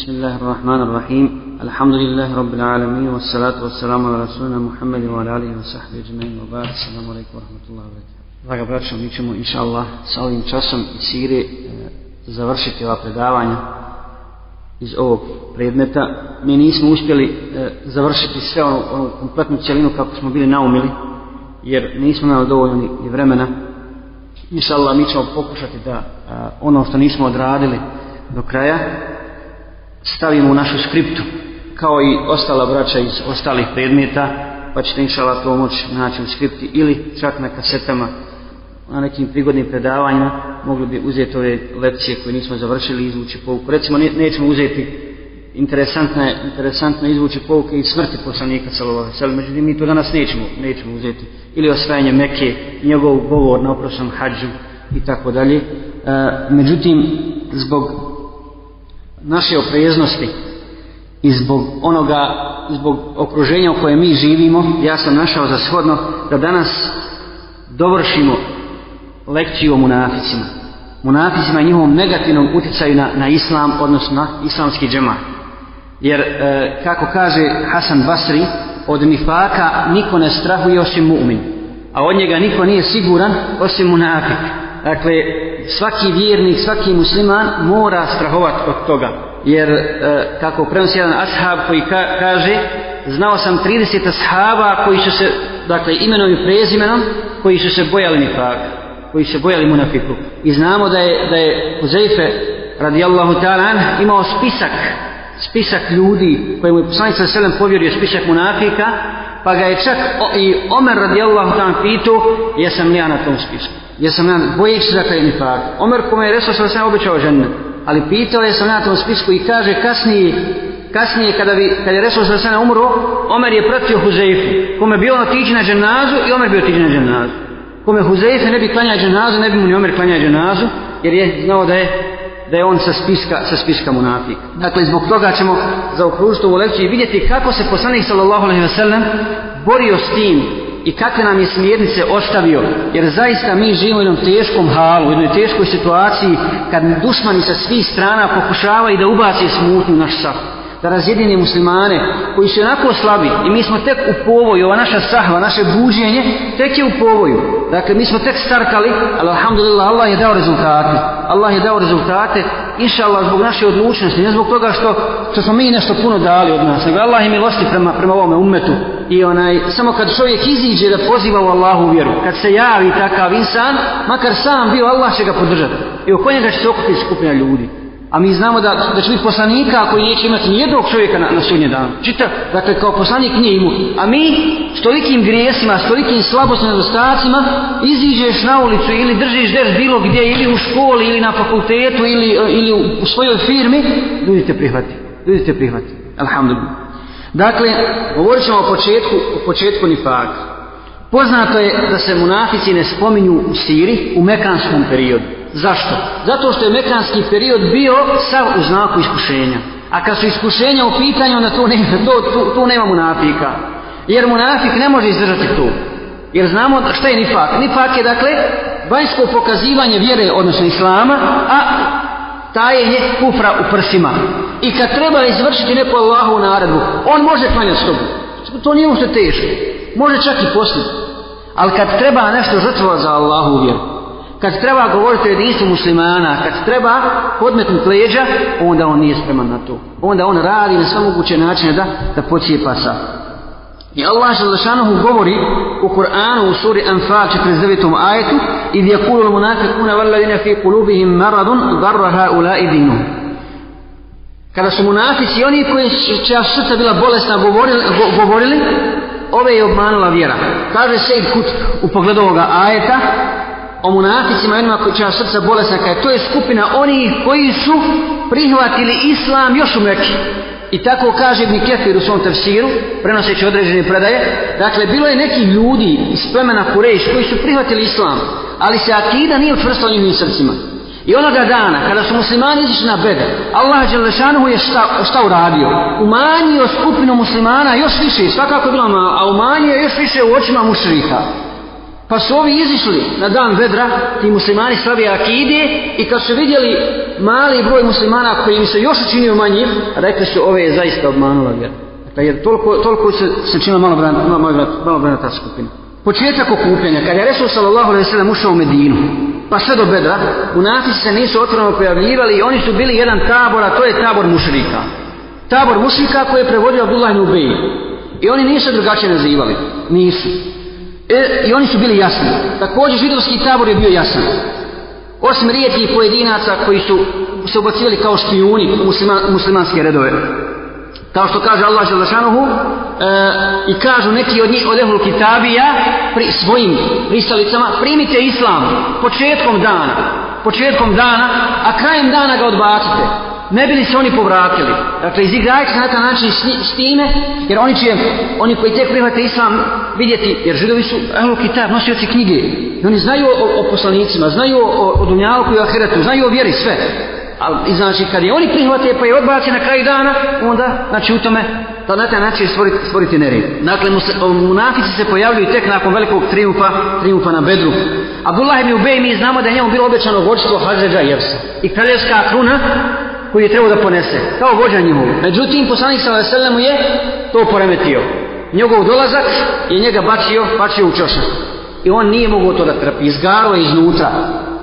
بسم الله الرحمن الرحيم الحمد لله رب العالمين والصلاة والسلام على رسولنا محمد وعلى آله وصحبه أجمعين وبعد السلام عليكم ورحمة الله وبركاته Draga braćo, mi ćemo inša Allah s ovim časom i sire e, završiti ova predavanja iz ovog predmeta. Mi nismo uspjeli e, završiti sve ono, ono kompletnu cijelinu kako smo bili naumili, jer nismo nam dovoljni i vremena. Inša Allah, mi ćemo pokušati da e, ono što nismo odradili do kraja, stavimo u našu skriptu kao i ostala braća iz ostalih predmeta pa ćete inšala to moći naći u skripti ili čak na kasetama na nekim prigodnim predavanjima mogli bi uzeti ove lekcije koje nismo završili i izvući pouku. Recimo ne, nećemo uzeti interesantne, interesantne izvući pouke i smrti poslanika celovala sel, međutim mi to danas nećemo, nećemo uzeti. Ili osvajanje meke, njegov govor na oprosnom hađu i tako dalje. E, međutim, zbog naše opreznosti i zbog onoga zbog okruženja u kojem mi živimo ja sam našao za shodno da danas dovršimo lekciju o munaficima munaficima i njihovom negativnom uticaju na, na islam, odnosno na islamski džema jer e, kako kaže Hasan Basri od nifaka niko ne strahuje osim mu'min a od njega niko nije siguran osim munafika dakle svaki vjernik, svaki musliman mora strahovat od toga jer e, kako prenosi jedan ashab koji ka, kaže znao sam 30 ashaba koji su se dakle imenom i prezimenom koji su se bojali nifaka koji se bojali munafiku i znamo da je, da je Huzeife radijallahu ta'ala imao spisak spisak ljudi koji mu je poslanica selem povjerio spisak munafika pa ga je čak i Omer radijallahu ta'an pitao, jesam li ja na tom spisku? Jesam li ja, bojim se da kada je mi pak. Omer kome je resao sam sam običao žene, ali pitao jesam li ja na tom spisku i kaže kasnije, kasnije kada, bi, kada je resao sam sam umro, Omer je pratio Huzeifu, kome bi on otići na dženazu i Omer bi otići na dženazu. Kome Huzeife ne bi klanjao dženazu, ne bi mu ni Omer klanjao dženazu, jer je znao da je da je on sa spiska, sa spiska munafik. Dakle, zbog toga ćemo zaokružiti ovu lekciju i vidjeti kako se poslanik sallallahu alaihi wasallam borio s tim i kakve nam je smjernice ostavio. Jer zaista mi živimo u jednom teškom halu, u jednoj teškoj situaciji kad dušmani sa svih strana pokušavaju da ubaci smutnju naš sapu da razjedini muslimane koji su onako slabi i mi smo tek u povoju, ova naša sahva, naše buđenje, tek je u povoju. Dakle, mi smo tek startali, ali alhamdulillah, Allah je dao rezultate. Allah je dao rezultate, inša Allah, zbog naše odlučnosti, ne zbog toga što, što smo mi nešto puno dali od nas, nego Allah je milosti prema, prema ovome umetu. I onaj, samo kad čovjek iziđe da poziva u Allahu vjeru, kad se javi takav insan, makar sam bio, Allah će ga podržati. I oko njega će se okupiti skupina ljudi. A mi znamo da, da će biti poslanika koji neće imati nijednog čovjeka na, na sudnje dan. Čita, dakle, kao poslanik nije imao. A mi, s tolikim grijesima, s tolikim slabostnim nedostacima, iziđeš na ulicu ili držiš der bilo gdje, ili u školi, ili na fakultetu, ili, ili u svojoj firmi, ljudi te prihvati. Ljudi te prihvati. Alhamdulillah. Dakle, govorit ćemo o početku, o početku nifaka. Poznato je da se munafici ne spominju u Siri u mekanskom periodu. Zašto? Zato što je mekanski period bio sav u znaku iskušenja. A kad su iskušenja u pitanju, onda tu, ne, tu, tu, tu nema munafika. Jer munafik ne može izdržati tu. Jer znamo šta je nifak. Nifak je dakle vanjsko pokazivanje vjere, odnosno islama, a ta je nje kufra u prsima. I kad treba izvršiti neku Allahovu naredbu, on može klanjati s tobom. To nije ušte teško. Može čak i postiti. Ali kad treba nešto žrtvovati za Allahovu vjeru, kad treba govoriti o jedinstvu muslimana, kad treba podmetnuti leđa, onda on nije spreman na to. Onda on radi na sve moguće načine da, da pocijepa sa. I Allah se zašanohu govori u Kur'anu u suri Anfal 49. ajetu i vjekulu l-munafikuna valladine fi kulubihim maradun garraha ulai dinu. Kada su munafici oni koji će srca bila bolesna govorili, go, govorili ove je obmanula vjera. Kaže se i kut u pogledu ovoga ajeta o munaficima i onima koji će srca bolesna, kaj to je skupina onih koji su prihvatili islam još u Mekiju. I tako kaže Ibn Kefir u svom tafsiru, prenoseći određene predaje, dakle, bilo je neki ljudi iz plemena Kurejiš koji su prihvatili islam, ali se akida nije učvrstila u njihovim srcima. I onoga dana, kada su muslimani izišli na bedr, Allah Đelešanuhu je šta, šta uradio? Umanio skupinu muslimana još više, svakako je bilo, a umanio još više u očima mušrika. Pa su ovi izišli na dan vedra, ti muslimani slavi akide i kad su vidjeli mali broj muslimana koji im se još učinio manji, rekli su ove je zaista obmanula vjera. Dakle, jer toliko, toliko se, se čino malo brana, malo, malo brana ta skupina. Početak okupljanja, kad je Resul sallallahu alaihi sallam ušao u Medinu, pa sve do bedra, munafici se nisu otvoreno pojavljivali i oni su bili jedan tabor, a to je tabor mušrika. Tabor mušrika koji je prevodio Abdullah ibn Ubej. I oni nisu drugačije nazivali. Nisu. E, I oni su bili jasni. Također židovski tabor je bio jasan. Osim rijetkih pojedinaca koji su se ubacivali kao špijuni u muslima, muslimanske redove. Kao što kaže Allah Želešanohu e, i kažu neki od njih od Ehlul Kitabija pri svojim pristalicama primite islam početkom dana početkom dana, a krajem dana ga odbacite ne bili se oni povratili. Dakle, izigraje se na taj način s time, jer oni će, oni koji tek prihvate islam vidjeti, jer židovi su, evo kitab, nosioci knjige. I oni znaju o, o poslanicima, znaju o, o dunjalku i o heretu, znaju o vjeri, sve. Ali, znači, kad je oni prihvate pa je odbaci na kraju dana, onda, znači, u tome, da na taj način stvoriti, stvoriti nerim. Dakle, munafici se pojavljuju tek nakon velikog triumfa, triumfa na bedru. Abdullah ibn Ubej, mi znamo da je njemu bilo obećano vođstvo Hazređa i Jevsa. I kraljevska kruna, koji je trebao da ponese, kao vođa njimu. Međutim, poslanik sa veselemu je to poremetio. Njegov dolazak je njega bačio, bačio u čošak. I on nije mogao to da trpi, izgaro je iznutra.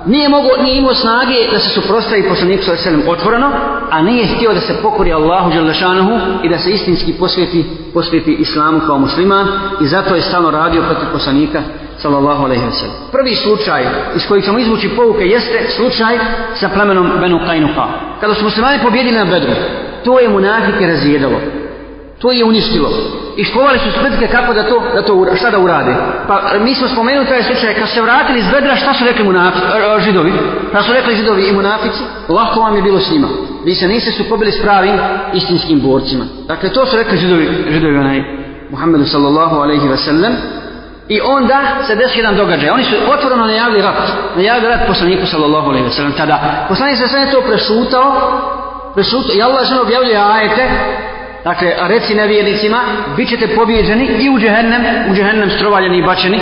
Nije mogao, nije imao snage da se suprostavi poslanik sa veselemu otvoreno, a nije htio da se pokori Allahu Đalešanohu i da se istinski posvjeti, posvjeti islamu kao musliman i zato je stalno radio protiv poslanika sallallahu alaihi wa sallam. Prvi slučaj iz kojih ćemo izvući pouke jeste slučaj sa plemenom Benu Kainuqa. Kada su muslimani pobjedili na Bedru, to je munafike razjedalo. To je uništilo. I škovali su spritke kako da to, da to ura, šta da urade. Pa mi smo spomenuli taj slučaj, kad se vratili iz Bedra, šta su rekli munafici, židovi? Šta su rekli židovi i munafici? Lahko vam je bilo s njima. Vi se niste sukobili s pravim istinskim borcima. Dakle, to su rekli židovi, židovi onaj, Muhammedu sallallahu alaihi wa sallam, I onda se desi jedan događaj. Oni su otvoreno najavili rat. Najavili rat poslaniku sallallahu alaihi wa sallam tada. Poslanik se sve to prešutao. Prešutao. I Allah žena objavlja ajete. Dakle, reci nevjernicima, bit ćete pobjeđeni i u džehennem, u džehennem strovaljeni i bačeni.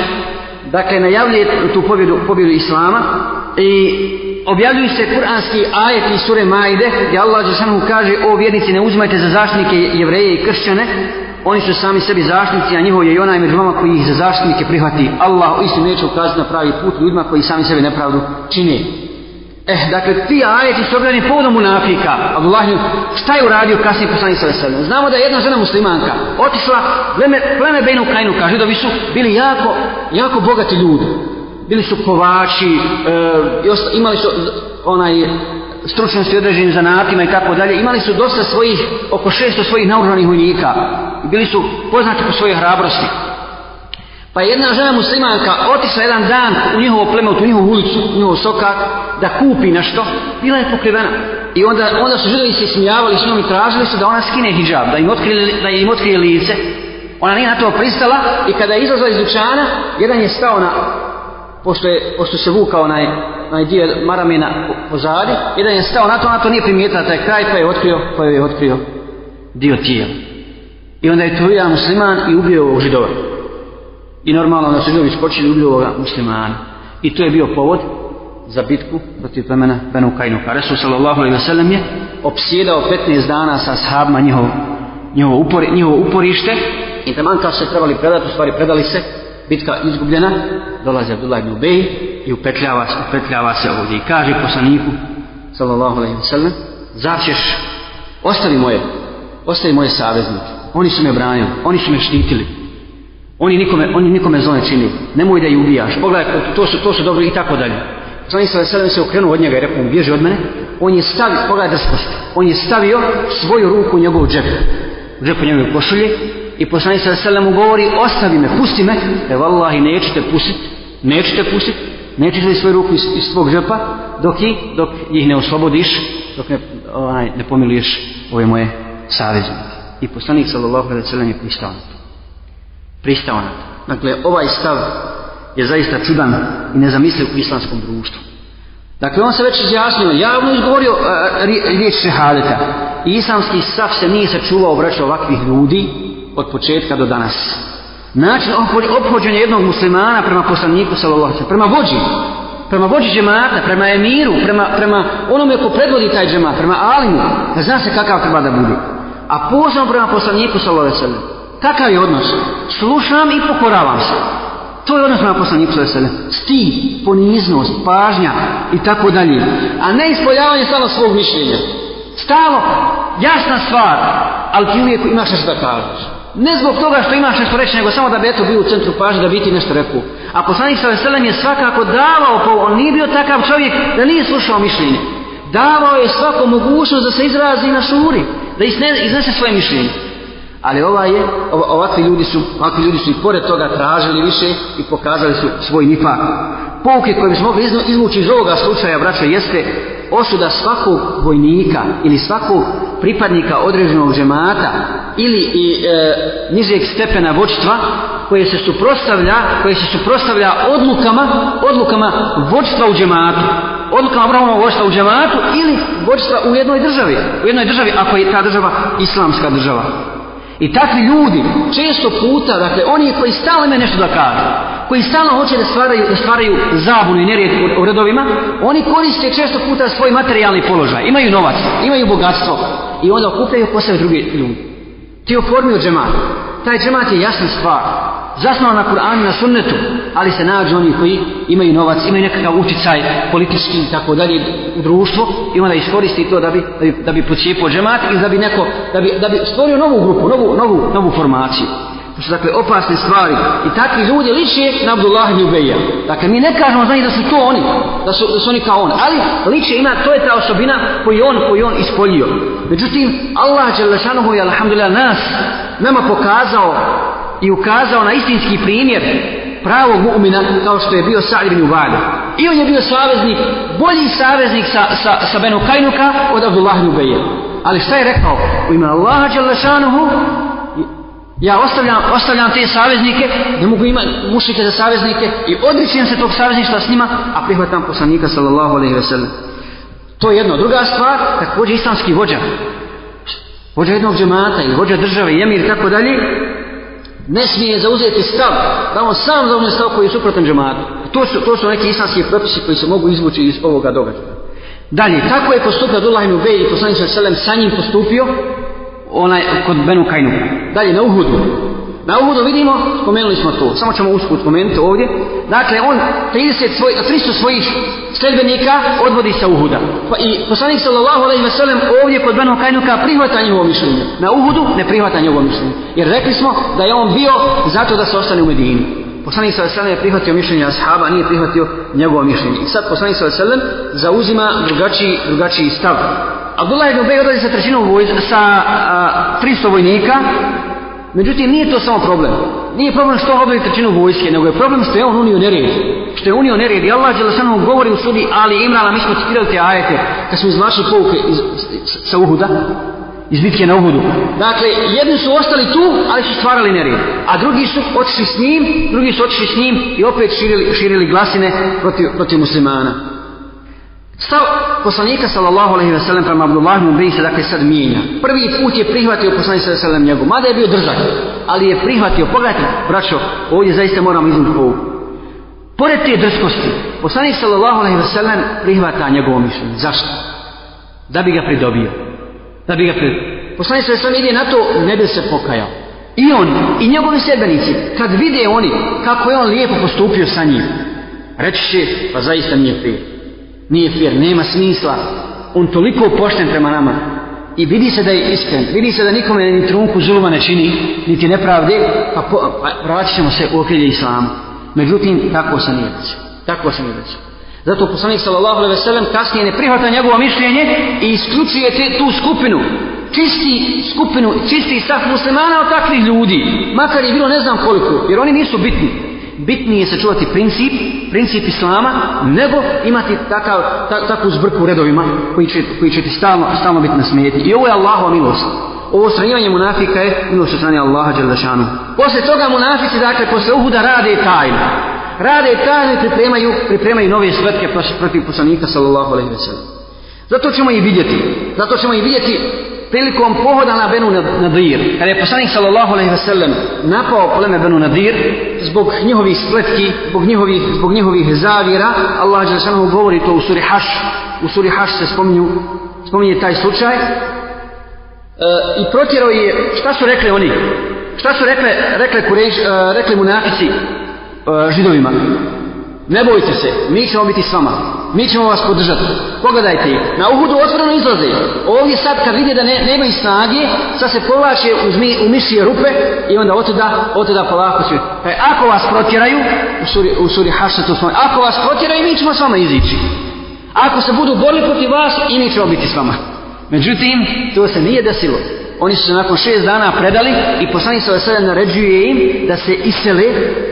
Dakle, najavlje tu pobjedu, pobjedu Islama i objavljuju se kuranski ajet iz sure Majde gdje Allah Žešanu kaže, o vjernici, ne uzmajte za zaštnike jevreje i kršćane, oni su sami sebi zaštitnici, a njihov je i onaj među vama koji ih za zaštitnike prihvati. Allah u istinu neće ukazati na pravi put ljudima koji sami sebi nepravdu čine. Eh, dakle, ti ajeti su objavljeni povodom munafika. Allah šta je uradio kasnije poslanih sve sve? Znamo da je jedna žena muslimanka otišla, pleme, pleme Bejnu Kajnu, kaže, da su bili jako, jako bogati ljudi. Bili su kovači, e, imali su onaj stručnim sredrežnim zanatima i tako dalje, imali su dosta svojih, oko 600 svojih naoružanih vojnika. Bili su poznati po svojoj hrabrosti. Pa je jedna žena muslimanka otišla jedan dan u njihovo pleme, u njihovu ulicu, u njihovo sokak, da kupi nešto. Bila je pokrivena. I onda, onda su židovi se smijavali s njom i tražili su da ona skine hijab, da im otkrije, da im otkrije lice. Ona nije na to pristala i kada je izlazila iz dučana, jedan je stao na, pošto, je, pošto se vukao onaj onaj dio maramina pozadi i da je stao na to, na to nije primijetila taj kraj pa je otkrio, pa je otkrio dio tijela. I onda je to jedan musliman i ubio ovog židova. I normalno onda su židovi skočili i ubio ovoga muslimana. I to je bio povod za bitku protiv plemena Benu Kajnuka. Resul sallallahu alaihi wa sallam je opsjedao 15 dana sa sahabima njihovo, njihovo, upori, njihovo uporište i tamo kao se trebali predati, u stvari predali se bitka izgubljena, dolazi Abdullah ibn Ubej i upetljava se, upetljava se ovdje i kaže poslaniku, sallallahu alaihi wa sallam, zar ćeš, ostavi moje, ostavi moje saveznike, oni su me branili, oni su me štitili, oni nikome, oni nikome zone čini, nemoj da ih ubijaš, pogledaj, to su, to su dobro i tako dalje. Poslanik sallallahu alaihi wa sallam se okrenuo od njega i rekao, bježi od mene, on je stavio, pogledaj drskosti, on je stavio svoju ruku u njegov džep, u džepu njegove košulje i poslanik sa selam govori ostavi me, pusti me, e vallahi nećete pustit, nećete pustit, nećete svoju ruku iz, iz svog džepa dok i, dok ih ne oslobodiš, dok ne, onaj, ne pomiliješ ove moje savjeznike. I poslanik sallallahu alaihi sallam je pristao na to. Pristao na to. Dakle, ovaj stav je zaista cudan i nezamisliv u islamskom društvu. Dakle, on se već izjasnio, javno izgovorio uh, riječ šehadeta. I islamski stav se nije sačuvao, braćo, ovakvih ljudi, od početka do danas. Način obhođenja jednog muslimana prema poslaniku, prema vođi, prema vođi džemata, prema emiru, prema, prema onome ko predvodi taj džemat, prema alimu, da zna se kakav treba da bude. A posebno prema poslaniku, kakav je odnos? Slušam i pokoravam se. To je odnos prema poslaniku, sti, poniznost, pažnja i tako dalje. A ne ispoljavanje stalo svog mišljenja. Stalo, jasna stvar, ali ti uvijek imaš što da kažeš ne zbog toga što imaš nešto reći, nego samo da bi eto bio u centru pažnje, da bi ti nešto rekao. A poslanik sa veselem je svakako davao po, on nije bio takav čovjek da nije slušao mišljenje. Davao je svako mogućnost da se izrazi na šuri, da iznese svoje mišljenje. Ali ova je, ov, ovakvi ljudi su, ovakvi ljudi su i pored toga tražili više i pokazali su svoj nifak. Pouke koje bismo mogli izvući iz ovoga slučaja, braće, jeste osuda svakog vojnika ili svakog pripadnika određenog žemata ili i e, nižeg stepena vočstva koje se suprostavlja koje se suprostavlja odlukama odlukama vočstva u žematu odlukama vrhovnog vočstva u žematu ili vočstva u jednoj državi u jednoj državi ako je ta država islamska država I takvi ljudi, često puta, dakle, oni koji stalno imaju nešto da kažu, koji stalno hoće da stvaraju, da stvaraju zabunu i nerijed u, u redovima, oni koriste često puta svoj materijalni položaj. Imaju novac, imaju bogatstvo i onda okupljaju posebe drugi ljudi. Ti oformio džemat. Taj džemat je jasna stvar. Zasnovan na Kur'anu, na sunnetu ali se nađu oni koji imaju novac, imaju nekakav uticaj politički i tako dalje u društvo i onda iskoristi to da bi, da bi, da bi pocijepo džemat i da bi neko, da bi, da bi stvorio novu grupu, novu, novu, novu formaciju. To su dakle opasne stvari i takvi ljudi liče na Abdullah i Ubeja. Dakle, mi ne kažemo znači da su to oni, da su, da su oni kao on, ali liče ima, to je ta osobina koju on, koju on ispolio. Međutim, Allah je lešanohu i alhamdulillah nas nama pokazao i ukazao na istinski primjer pravog mu'mina kao što je bio Sa'id ibn Ubade. I on je bio saveznik, bolji saveznik sa, sa, sa Benu Kajnuka od Abdullah ibn Ubeje. Ali šta je rekao? U ime Allaha Đalešanuhu, ja ostavljam, ostavljam te saveznike, ne mogu imati mušike za saveznike i odričujem se tog savezništva s njima, a prihvatam poslanika sallallahu alaihi ve sellem. To je jedno. Druga stvar, također islamski vođa, vođa jednog džemata ili vođa države, jemir i tako dalje, ne smije zauzeti stav da on sam zauzme stav koji je suprotan džematu. To su, to su neki islamski propisi koji se mogu izvući iz ovoga događaja. Dalje, tako je postupio Abdullah ibn Ubej i poslanik sa sa njim postupio onaj, kod Benu Kajnuka. Dalje, na Uhudu. Na uvodu vidimo, spomenuli smo to, samo ćemo usput spomenuti ovdje. Dakle, on 30 svoj, 300 svojih sledbenika odvodi sa Uhuda. Pa i poslanik sallallahu alaihi ve sellem ovdje kod Beno Kajnuka prihvata njegovo mišljenje. Na Uhudu ne prihvata njegovo mišljenje. Jer rekli smo da je on bio zato da se ostane u Medini. Poslanik sallallahu alaihi ve je prihvatio mišljenje ashaba, nije prihvatio njegovo mišljenje. I sad poslanik sallallahu alaihi ve sellem zauzima drugačiji, drugačiji stav. Abdullah ibn Ubej odlazi sa trećinom vojska, sa a, 300 vojnika, Međutim, nije to samo problem. Nije problem što on obavi trećinu vojske, nego je problem što je on unio nered. Što je unio nered. I Allah djela sam govori u sudi Ali Imrana, mi smo citirali te ajete, kad smo izvlačili pouke iz, sa Uhuda, iz bitke na Uhudu. Dakle, jedni su ostali tu, ali su stvarali nered. A drugi su otišli s njim, drugi su otišli s njim i opet širili, širili glasine protiv, protiv muslimana. Protiv muslimana. Stav poslanika sallallahu alejhi ve sellem prema Abdullah ibn Bejsa dakle sad mijenja. Prvi put je prihvatio poslanik sallallahu alejhi ve sellem mada je bio držak, ali je prihvatio. Pogledajte, braćo, ovdje zaista moramo izvući pouku. Pored te drskosti, poslanik sallallahu alejhi ve sellem prihvata njegovo mišljenje. Zašto? Da bi ga pridobio. Da bi ga pridobio. Poslanik sallallahu alejhi ve sellem ide na to ne bi se pokajao. I on i njegovi sebenici, kad vide oni kako je on lijepo postupio sa njim, reći će, pa zaista nije prijatelj nije fjer, nema smisla on toliko pošten prema nama i vidi se da je iskren vidi se da nikome ni trunku zuluma ne čini niti nepravde pa, po, pa vratit ćemo se u okrilje islama međutim tako se nije desio tako se nije desio zato poslanik sallallahu alejhi ve sellem kasnije ne prihvata njegovo mišljenje i isključuje te, tu skupinu čisti skupinu čisti sah muslimana od takvih ljudi makar je bilo ne znam koliko jer oni nisu bitni bitnije sačuvati princip, princip islama, nego imati takav, ta, takvu zbrku u redovima koji će, koji će ti stalno, stalno biti nasmijeti. I ovo je Allahova milost. Ovo sranjivanje munafika je milost od strane Allaha Đerlašanu. Posle toga munafici, dakle, posle uhuda rade tajno. Rade tajno i pripremaju, pripremaju nove svetke protiv poslanika, sallallahu alaihi ve sellem. Zato ćemo i vidjeti. Zato ćemo i vidjeti prilikom pohoda na Benu Nadir. Kada je poslanik sallallahu alaihi ve sellem napao pleme Benu Nadir zbog njihovih spletki, zbog njihovih, zbog njihovih zavira, Allah je sallam govori to u suri Haš, u suri Haš se spominju, spominje taj slučaj. E, I protjerao je, šta su rekli oni? Šta su rekli, rekli, kurež, e, rekli munafici e, židovima? ne bojte se, mi ćemo biti s vama, mi ćemo vas podržati. Pogledajte ih, na Uhudu otvoreno izlaze, ovdje sad kad vidje da ne, nema i snage, sad se povlače u, zmi, u mišije rupe i onda otuda, otuda polako će. Pa ako vas protjeraju, u suri, u suri Hašta to smo, ako vas protjeraju, mi ćemo s vama izići. Ako se budu borili protiv vas, i mi ćemo biti s vama. Međutim, to se nije desilo. Oni su se nakon šest dana predali i poslanik sa sada naređuje im da se isele,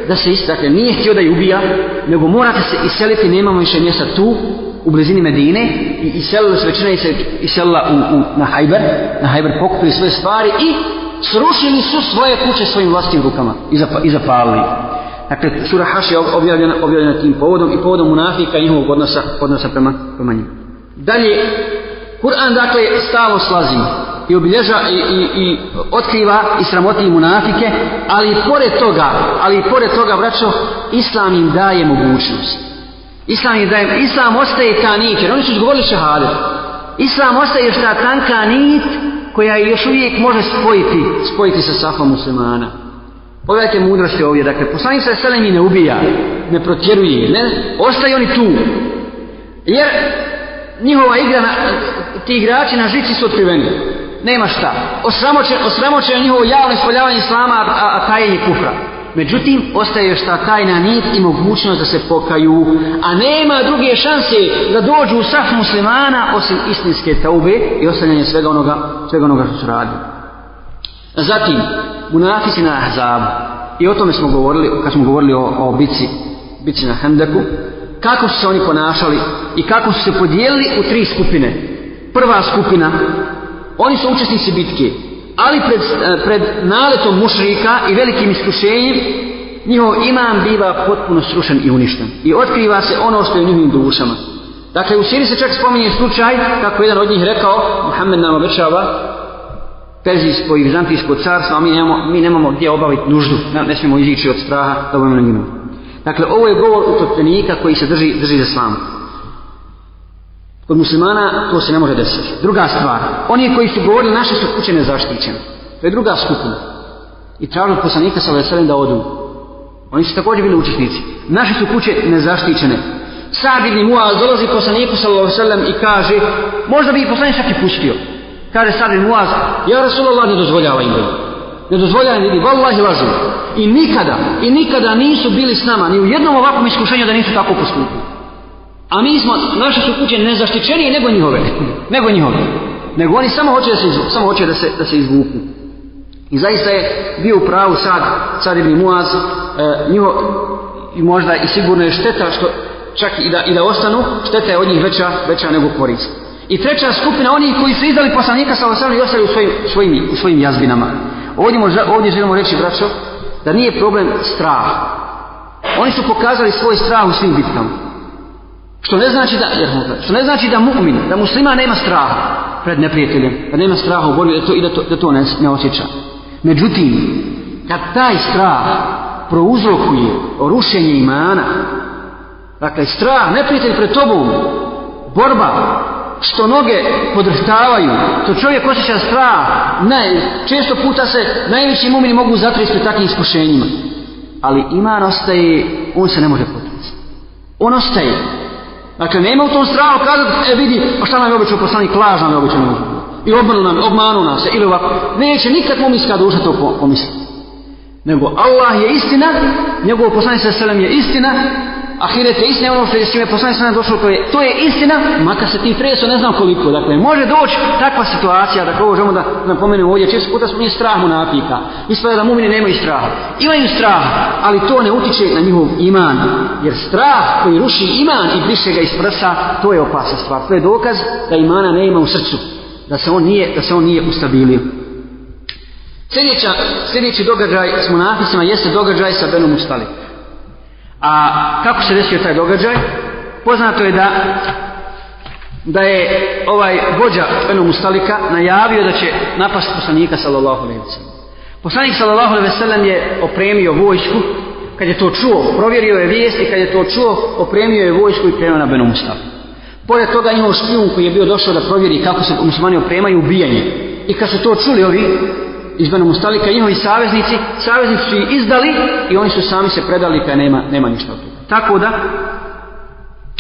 da se isele, dakle nije htio da ih ubija, nego morate se iseliti, nemamo više mjesta tu, u blizini Medine i iselila se većina iselila u, u, na Hajber, na Hajber pokupili svoje stvari i srušili su svoje kuće svojim vlastnim rukama i, zap, i zapalili. Dakle, sura Haš je objavljena, objavljena tim povodom i povodom munafika i njihovog odnosa, odnosa prema, prema njim. Dalje, Kur'an dakle stalo slazi i obilježa i, i, i otkriva i sramoti munafike, ali pored toga, ali pored toga, braćo, Islam im daje mogućnost. Islam im daje, Islam ostaje ta nit, jer oni su izgovorili šehadu. Islam ostaje još ta tanka nit koja još uvijek može spojiti, spojiti sa safom muslimana. Pogledajte mudrosti ovdje, dakle, poslanik sa selemi ne ubija, ne protjeruje, ne, ostaje oni tu. Jer njihova igra, na, ti igrači na žici su otkriveni nema šta. Osramoće, osramoće je njihovo javno ispoljavanje islama, a, a tajenje kufra. Međutim, ostaje još ta tajna nit i mogućnost da se pokaju, a nema druge šanse da dođu u saf muslimana osim istinske taube i ostavljanje svega onoga, svega onoga što su radili. Zatim, munafici na Ahzabu, i o tome smo govorili, kad smo govorili o, o bici, bici na Hendeku, kako su se oni ponašali i kako su se podijelili u tri skupine. Prva skupina, oni su učesnici bitke ali pred, e, pred naletom mušrika i velikim iskušenjem njihov imam biva potpuno srušen i uništen i otkriva se ono što je u njihovim dušama dakle u siri se čak spominje slučaj kako jedan od njih rekao Muhammed nam obećava Perzijsko i Vizantijsko carstvo, a mi nemamo, mi nemamo gdje obaviti nuždu, ne, ne smijemo izići od straha, da budemo na njima. Dakle, ovo je govor utopljenika koji se drži, drži za slamu. Kod muslimana to se ne može desiti. Druga stvar, oni koji su govorili naše su kuće nezaštićene. To je druga skupina. I tražili poslanika sa veselim da odu. Oni su također bili učesnici. Naše su kuće nezaštićene. Sad ibn Muaz dolazi poslaniku sa veselim i kaže, možda bi i poslanik čak i pustio. Kaže Sad ibn Muaz, ja Rasulullah ne dozvoljava im dobro. Ne dozvoljava im dobro. Allah lažu. I nikada, i nikada nisu bili s nama, ni u jednom ovakvom iskušenju da nisu tako postupili. A mi smo, naše su kuće nezaštićenije nego njihove. Nego njihove. Nego oni samo hoće da se, izvuku, samo hoće da se, da se izvuku. I zaista je bio u pravu sad, sad ili muaz, e, njiho, i možda i sigurno je šteta, što čak i da, i da ostanu, šteta je od njih veća, veća nego korist. I treća skupina, oni koji su izdali poslanika sa Osanom i ostali u svojim, svojim, u svojim jazbinama. Ovdje, možda, ovdje želimo reći, braćo, da nije problem strah. Oni su pokazali svoj strah u svim bitkama. Što ne znači da, jer, što ne znači da mu'min, da muslima nema straha pred neprijateljem, da nema straha u borbi da to, i da to, da to ne, ne osjeća. Međutim, kad taj strah prouzrokuje rušenje imana, dakle, strah, neprijatelj pred tobom, borba, što noge podrhtavaju, to čovjek osjeća strah, ne, često puta se najveći mumini mogu zatresti pred takvim iskušenjima. Ali iman ostaje, on se ne može potresti. On ostaje, Dakle, nema u tom strahu kazati, e vidi, a šta nam je običao poslanik, laž nam je običao nam. I obmanu nam, obmanu nas, ili ovako. Neće nikad mu miska duša to pomisliti. Nego Allah je istina, njegov poslanik sa selem je istina, ahiret je istina, ono što je s čime poslanje sve došlo, to je, to je istina, makar se ti treso ne znam koliko, dakle, može doći takva situacija, dakle, ovo želimo da napomenu ovdje, često puta smo nije strah monafika, ispada da mumini nemaju straha, imaju straha, ali to ne utiče na njihov iman, jer strah koji ruši iman i briše ga iz prsa, to je opasna stvar, to je dokaz da imana ne ima u srcu, da se on nije, da se on nije ustabilio. Sljedeća, sljedeći događaj s monafisima jeste događaj sa Benom Ustalikom. A kako se desio taj događaj? Poznato je da da je ovaj vođa Beno Mustalika najavio da će napast poslanika sallallahu alejhi ve sellem. Poslanik sallallahu alejhi ve sellem je opremio vojsku kad je to čuo, provjerio je vijesti kad je to čuo, opremio je vojsku i krenuo na Beno Mustaliku. Pored toga imao špijun koji je bio došao da provjeri kako se muslimani opremaju ubijanje. I kad su to čuli ovi iz Benu Mustalika i njihovi saveznici, saveznici su ih izdali i oni su sami se predali pa nema, nema ništa od toga. Tako da,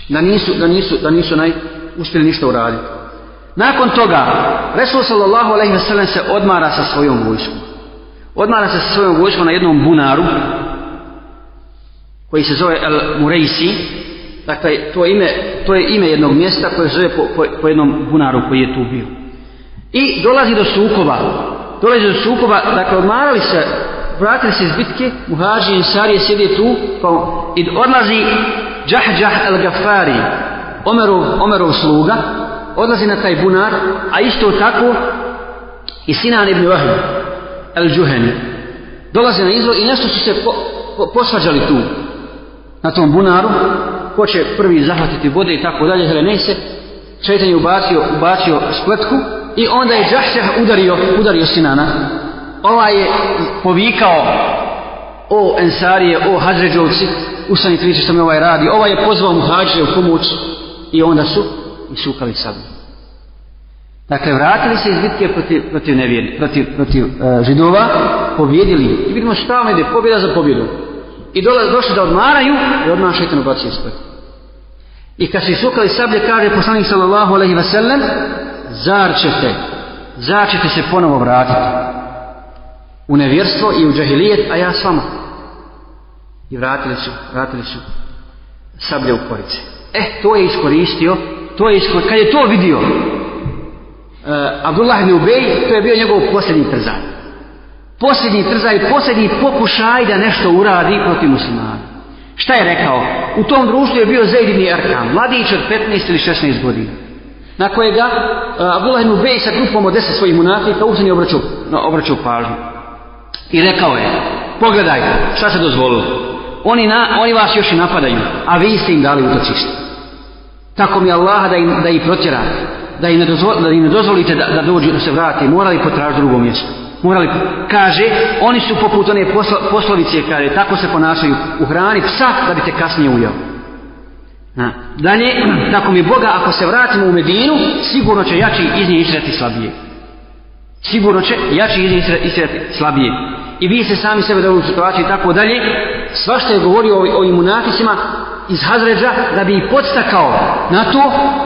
da nisu, da nisu, da nisu naj, uspjeli ništa uraditi. Nakon toga, Resul sallallahu alaihi wa sallam se odmara sa svojom vojskom. Odmara se sa svojom vojskom na jednom bunaru, koji se zove El Mureisi, dakle, to, ime, to je ime jednog mjesta koje se zove po, po, po jednom bunaru koji je tu bio. I dolazi do sukova dolaze do sukoba, dakle odmarali se, vratili se iz bitke, muhađi i sarije sjede tu, pa i odlazi Džahđah el Gafari, Omerov, Omerov sluga, odlazi na taj bunar, a isto tako i Sinan ibn Vahid, el Džuheni, dolaze na izlog i nešto su se po, po, posvađali tu, na tom bunaru, ko će prvi zahvatiti vode i tako dalje, hele ne se, šeitan je ubacio, ubacio spletku i onda je Džahšah udario, udario Sinana. Ovaj je povikao o Ensarije, o Hadređovci, ustani tri što mi ovaj radi. Ovaj je pozvao mu Hadže u pomoć i onda su i sukali sabu. Dakle, vratili se iz bitke protiv, protiv, nevjeri, protiv, protiv uh, židova, pobjedili I vidimo šta vam ide, pobjeda za pobjedu. I dola, došli da odmaraju i odmah šeitan ubacio spletku. I kad su isukali sablje, kaže poslanik sallallahu alaihi wasallam, zar ćete, zar ćete se ponovo vratiti u nevjerstvo i u džahilijet, a ja s vama. I vratili su, vratili su sablje u korice. Eh, to je iskoristio, to je iskoristio, kad je to vidio, uh, Abdullah ibn Ubej, to je bio njegov posljednji trzaj. Posljednji trzaj, posljednji pokušaj da nešto uradi protiv muslimana. Šta je rekao? U tom društvu je bio Zaid ibn Arkam, mladić od 15 ili 16 godina. Na kojega uh, Abdullah ibn Ubej sa grupom od 10 svojih munafika uzeni obraću, no, obraću pažnju. I rekao je, pogledaj, šta se dozvolilo? Oni, na, oni vas još i napadaju, a vi ste im dali utočište. Tako mi Allaha da im, da ih protjera, da im ne, dozvo, da im ne dozvolite da, da dođu, da se vrati, morali potražiti drugo mjesto morali, kaže, oni su poput one poslovice, kaže, tako se ponašaju u hrani psa da bi te kasnije ujao. Na. Dalje, tako mi Boga, ako se vratimo u Medinu, sigurno će jači iz nje izreti slabije. Sigurno će jači iz nje izreti slabije. I vi se sami sebe dovoljno situaciju i tako dalje. Sva što je govorio o, o munaticima iz Hazređa, da bi ih podstakao na to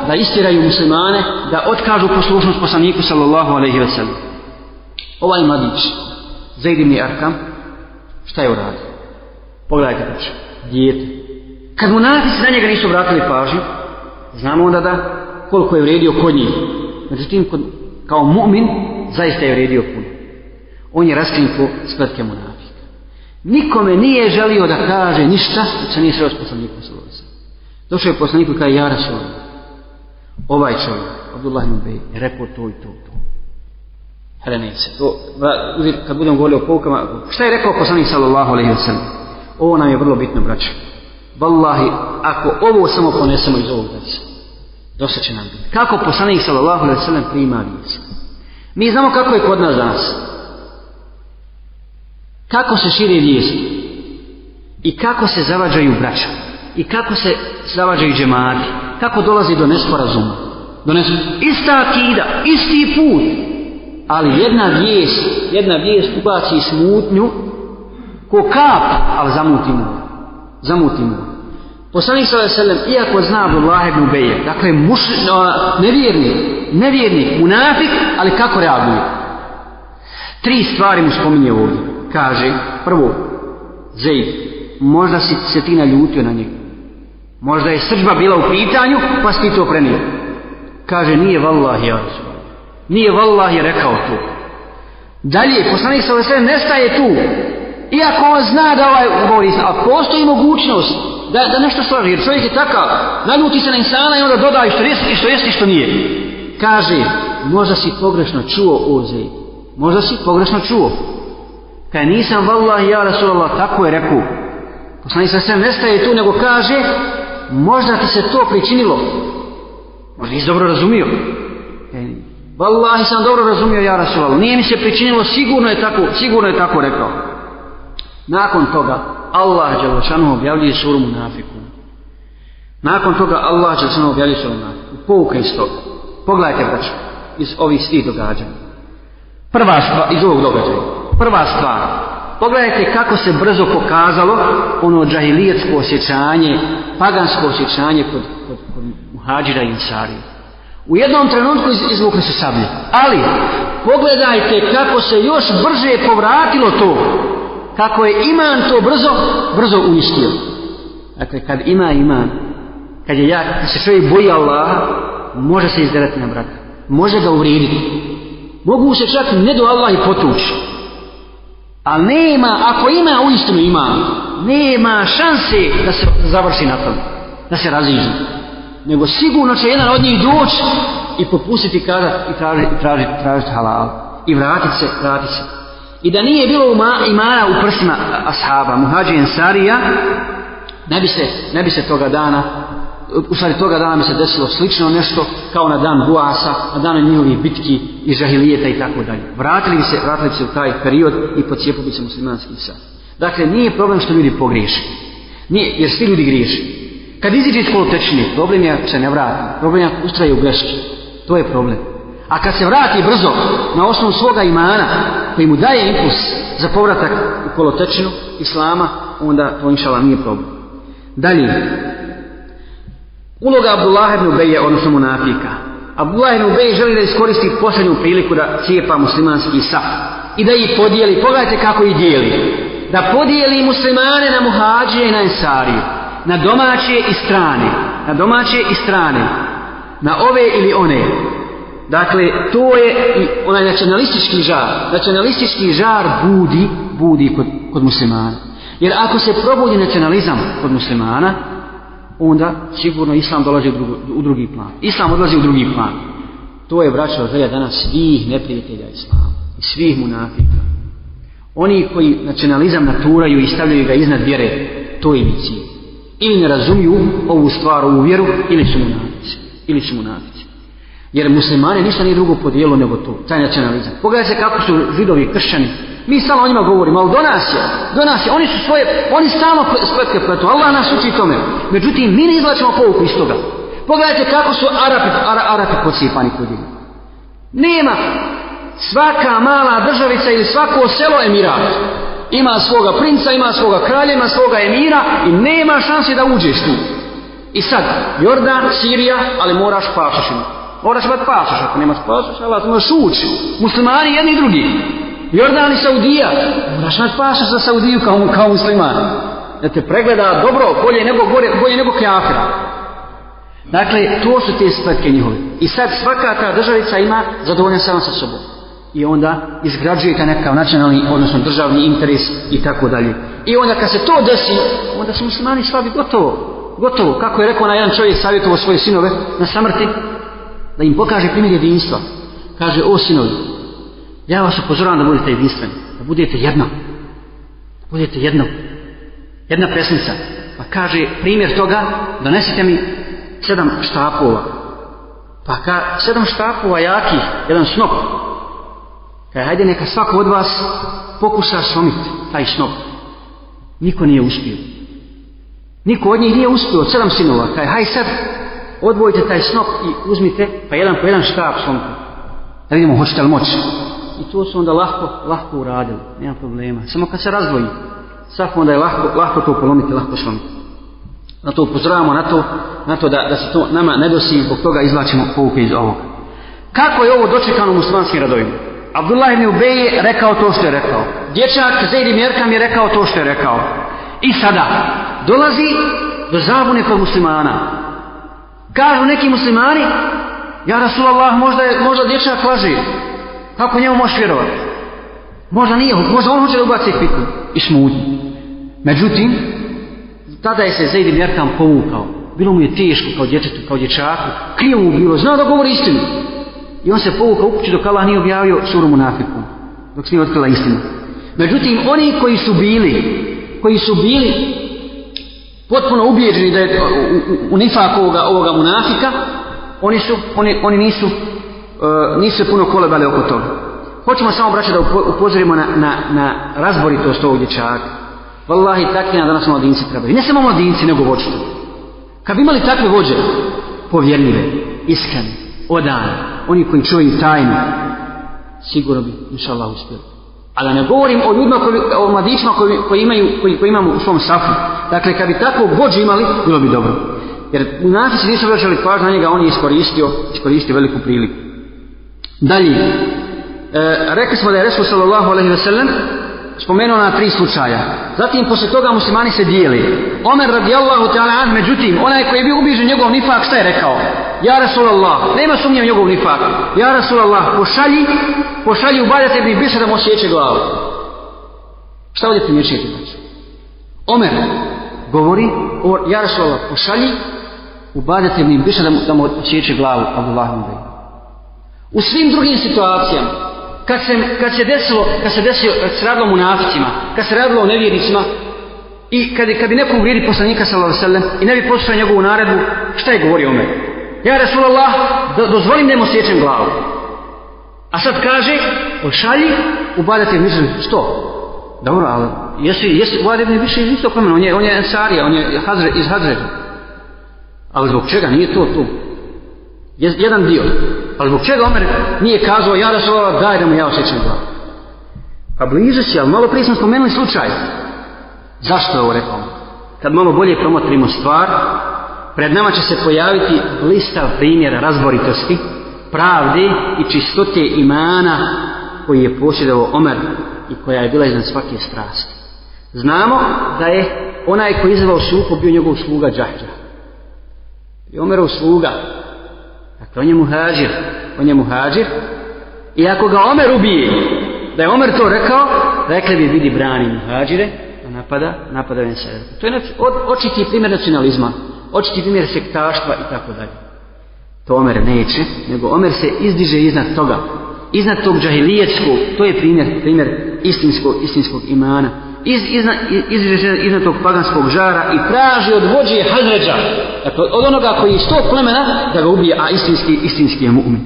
da istiraju muslimane, da otkažu poslušnost poslaniku sallallahu alaihi wa sallam. Ovaj mladić, Zaid ibn Arkam, šta je uradio? Pogledajte kuće, djete. Kad mu nalazi na njega nisu vratili pažnju, znamo onda da koliko je vredio kod njih. Međutim, kod, kao mu'min, zaista je vredio puno. On je raskrinko smrtke mu nalazi. Nikome nije želio da kaže ništa, sa nije sreo s poslanikom sa Došao je poslanik i kaže, ja rasulam. Ovaj čovjek, Abdullah ibn Bey, je rekao to i to, to. Helenice. To, ba, kad budem govorio o poukama, šta je rekao poslanik sallallahu alaihi wa sallam? Ovo nam je vrlo bitno, braće. Wallahi, ako ovo samo ponesemo iz ovog dresa, dosta će nam biti. Kako poslanik sallallahu alaihi wa sallam prima vijest? Mi znamo kako je kod nas danas. Kako se širi vijest? I kako se zavađaju braća? I kako se zavađaju džemati? Kako dolazi do nesporazuma? Do nesporazuma? Ista akida, isti put, ali jedna vijest, jedna vijest ubaci smutnju ko kap, ali zamuti mu. Zamuti mu. Poslanik sa veselem, iako zna Abdullah ibn Ubeje, dakle, muš, no, nevjernik, nevjernik, munafik, ali kako reaguje? Tri stvari mu spominje ovdje. Kaže, prvo, Zeid, možda si se ti naljutio na njeg. Možda je srđba bila u pitanju, pa si ti to prenio. Kaže, nije vallahi, ja, nije vallahi rekao to dalje poslanik sa vesel nestaje tu iako on zna da ovaj govori a postoji mogućnost da, da nešto slaži jer čovjek je takav naljuti se na insana i onda doda i što jest i što jest i što nije kaže možda si pogrešno čuo ozej možda si pogrešno čuo kaj nisam vallahi ja rasulallah tako je rekao poslanik sa vesel nestaje tu nego kaže možda ti se to pričinilo možda nisi dobro razumio Wallahi sam dobro razumio ja Rasulallah. Nije mi se pričinilo, sigurno je tako, sigurno je tako rekao. Nakon toga Allah Đalšanu objavljuje suru munafiku. Nakon toga Allah će se objavljati sa ona. Pouka iz toga. Pogledajte braću, iz ovih svih događanja. Prva stvar, iz ovog događaja. Prva stvar. Pogledajte kako se brzo pokazalo ono džahilijetsko osjećanje, pagansko osjećanje kod, kod, kod muhađira i insarija. U jednom trenutku izvukli su sablje. Ali, pogledajte kako se još brže povratilo to. Kako je iman to brzo, brzo uništio. Dakle, kad ima iman, kad je jak, kad se čovjek boji Allaha, može se izdelati na brata. Može ga uvrijediti. Mogu se čak ne do Allaha i potući. Ali nema, ako ima, uistinu ima. Nema šanse da se završi na tom. Da se razižu nego sigurno će jedan od njih doći i popustiti kada i tražiti traži, traži halal i vratiti se, vratiti se. I da nije bilo ima, imana u prsima ashaba, muhađi ensarija, ne bi se, ne bi se toga dana, u stvari toga dana bi se desilo slično nešto kao na dan Buasa, na dan njihovi bitki i žahilijeta i tako dalje. Vratili bi se, vratili bi se u taj period i pocijepo bi se muslimanski sad. Dakle, nije problem što ljudi pogriješi. Nije, jer svi ljudi griješi. Kad iziđe iz polutečnije, problem je se ne vrati. Problem je ustraje u grešku. To je problem. A kad se vrati brzo na osnovu svoga imana, koji mu daje impuls za povratak u polutečinu islama, onda to inšala nije problem. Dalje, uloga Abdullah ibn Ubej je odnosno munafika. Abdullah ibn Ubej želi da iskoristi posljednju priliku da cijepa muslimanski saf i da ih podijeli. Pogledajte kako ih dijeli. Da podijeli muslimane na muhađe i na ensariju na domaće i strane na domaće i strane na ove ili one dakle to je i onaj nacionalistički žar nacionalistički žar budi budi kod, kod muslimana jer ako se probudi nacionalizam kod muslimana onda sigurno islam dolazi u, drugu, u drugi plan islam odlazi u drugi plan to je vraćao zelja danas svih neprijatelja islama i svih munafika oni koji nacionalizam naturaju i stavljaju ga iznad vjere to je mi cilj ili ne razumiju ovu stvar, ovu vjeru, ili su munafici. Ili su munafici. Jer muslimane ništa nije drugo podijelo nego to, taj nacionalizam. Pogledajte kako su židovi kršćani. Mi samo o njima govorimo, ali do nas je, do nas je. Oni su svoje, oni samo spletke pletu, Allah nas uči tome. Međutim, mi ne izlačimo povuku iz toga. Pogledajte kako su Arapi, Ara, Arapi pocijepani kod njih. Nema svaka mala državica ili svako selo Emirat ima svoga princa, ima svoga kralja, ima svoga emira i nema šanse da uđeš tu. I sad, Jordan, Sirija, ali moraš pašašima. Moraš imati pašaš, ako nemaš pašaš, Allah te možeš ući. Muslimani jedni i drugi. Jordan i Saudija, moraš imati pašaš za Saudiju kao, kao musliman. Da te pregleda dobro, bolje nego gore, bolje nego kjafira. Dakle, to su te stvrke njihove. I sad svaka ta državica ima zadovoljno sama sa sobom i onda izgrađujete nekakav nacionalni, odnosno državni interes i tako dalje. I onda kad se to desi, onda su muslimani slabi gotovo. Gotovo, kako je rekao na jedan čovjek savjetovo svoje sinove na samrti, da im pokaže primjer jedinstva. Kaže, o sinovi, ja vas upozoravam da budete jedinstveni, da budete jedno. Da budete jedno. Jedna pesnica. Pa kaže, primjer toga, donesite mi sedam štapova. Pa ka, sedam štapova jakih, jedan snop, E, hajde neka svako od vas pokuša slomiti taj snop. Niko nije uspio. Niko od njih nije uspio, od sedam sinova. Kaj, haj sad, odvojite taj snop i uzmite, pa jedan po jedan štap slomite. Da vidimo, hoćete li moći? I to su onda lahko, lahko uradili, nema problema. Samo kad se razdvoji, svako onda je lahko, lahko to polomiti, lahko slomiti. Na to upozoravamo, na to, na to da, da se to nama ne dosi, zbog toga izvlačimo pouke iz ovoga. Kako je ovo dočekano muslimanskim radovima? Abdullah ibn Ubej je rekao to što je rekao. Dječak Zaid ibn Erkam je rekao to što je rekao. I sada, dolazi do zabune kod muslimana. Kažu neki muslimani, ja Rasulallah, možda, je, možda dječak laži. Kako njemu možeš vjerovati? Možda nije, možda on hoće da ubaci fiku i smutnju. Međutim, tada je se Zaid ibn Erkam povukao. Bilo mu je teško kao dječetu, kao dječaku. Krivo mu bilo, zna da govori istinu. I on se povuka upući dok Allah nije objavio suru munafiku. Dok se nije otkrila istina. Međutim, oni koji su bili, koji su bili potpuno ubijeđeni da je u, u, u nifak ovoga, ovoga munafika, oni, su, oni, oni nisu, uh, nisu puno kolebali oko toga. Hoćemo samo, braće, da upozorimo na, na, na razboritost ovog dječaka. Wallahi, takvi na danas mladinci trebaju. Ne samo mladinci, nego vođe. Kad bi imali takve vođe, povjernive, iskane, odane, oni koji čuvaju tajnu, sigurno bi, inša Allah, uspjeli. A da ne govorim o ljudima, koji, o mladićima koji, koji, imaju, koji, koji imamo u svom safu. Dakle, kad bi tako vođu imali, bilo bi dobro. Jer u nas se nisu vraćali pažnje na njega, on je iskoristio, iskoristio veliku priliku. Dalje, e, rekli smo da je Resul sallallahu alaihi ve sellem spomenuo na tri slučaja. Zatim, posle toga muslimani se dijeli. Omer radijallahu ta'ala an, međutim, onaj koji je bio ubižen njegov nifak, šta je rekao? Ja Rasulallah, nema sumnje u njegov nifak. Ja Rasulallah, pošalji, pošalji u badat ibn Bisa da mu osjeće glavu. Šta ovdje primječiti? Omer govori, o, ja Rasulallah, pošalji u badat ibn Bisa da mu, da mu osjeće glavu. Abdullah ibn U svim drugim situacijama, kad se, kad se desilo, kad se desilo, kad se radilo munaficima, kad se radilo o nevjericima, i kad, kad bi neko uvrijedi poslanika sallallahu sallam i ne bi poslušao njegovu naredbu, šta je govorio o me? Ja, Rasulallah, do, dozvolim da im osjećam glavu. A sad kaže, pošalji, ubadati u nizu, što? Dobro, ali jesi, jesi, ubadati mi više iz istog on je, on je Ensarija, on je hazre, iz Hadreta. Ali zbog čega nije to tu? Je, jedan dio. Ali zbog čega Omer nije kazao, ja da se ova daj da mu ja osjećam glavu. Pa bliže si, ali malo prije sam spomenuli slučaj. Zašto je ovo rekao? Kad malo bolje promotrimo stvar, pred nama će se pojaviti blistav primjer razboritosti, pravde i čistote imana koji je posjedao Omer i koja je bila iznad svake strasti. Znamo da je onaj koji izvao suko bio njegov sluga Džahđa. I Omerov sluga, Dakle, on je muhađir. On je muhađir. I ako ga Omer ubije, da je Omer to rekao, rekli bi, vidi, brani muhađire, a napada, napada ven se. To je očiti primjer nacionalizma, očiti primjer sektaštva i tako dalje. To Omer neće, nego Omer se izdiže iznad toga, iznad tog džahilijetskog, to je primjer, primjer istinskog, istinskog imana iz, iz, iz, iz, iz, iz, iz tog paganskog žara i traži od vođe Hazređa, dakle od onoga koji iz tog plemena da ga ubije, a istinski, istinski je mu'min.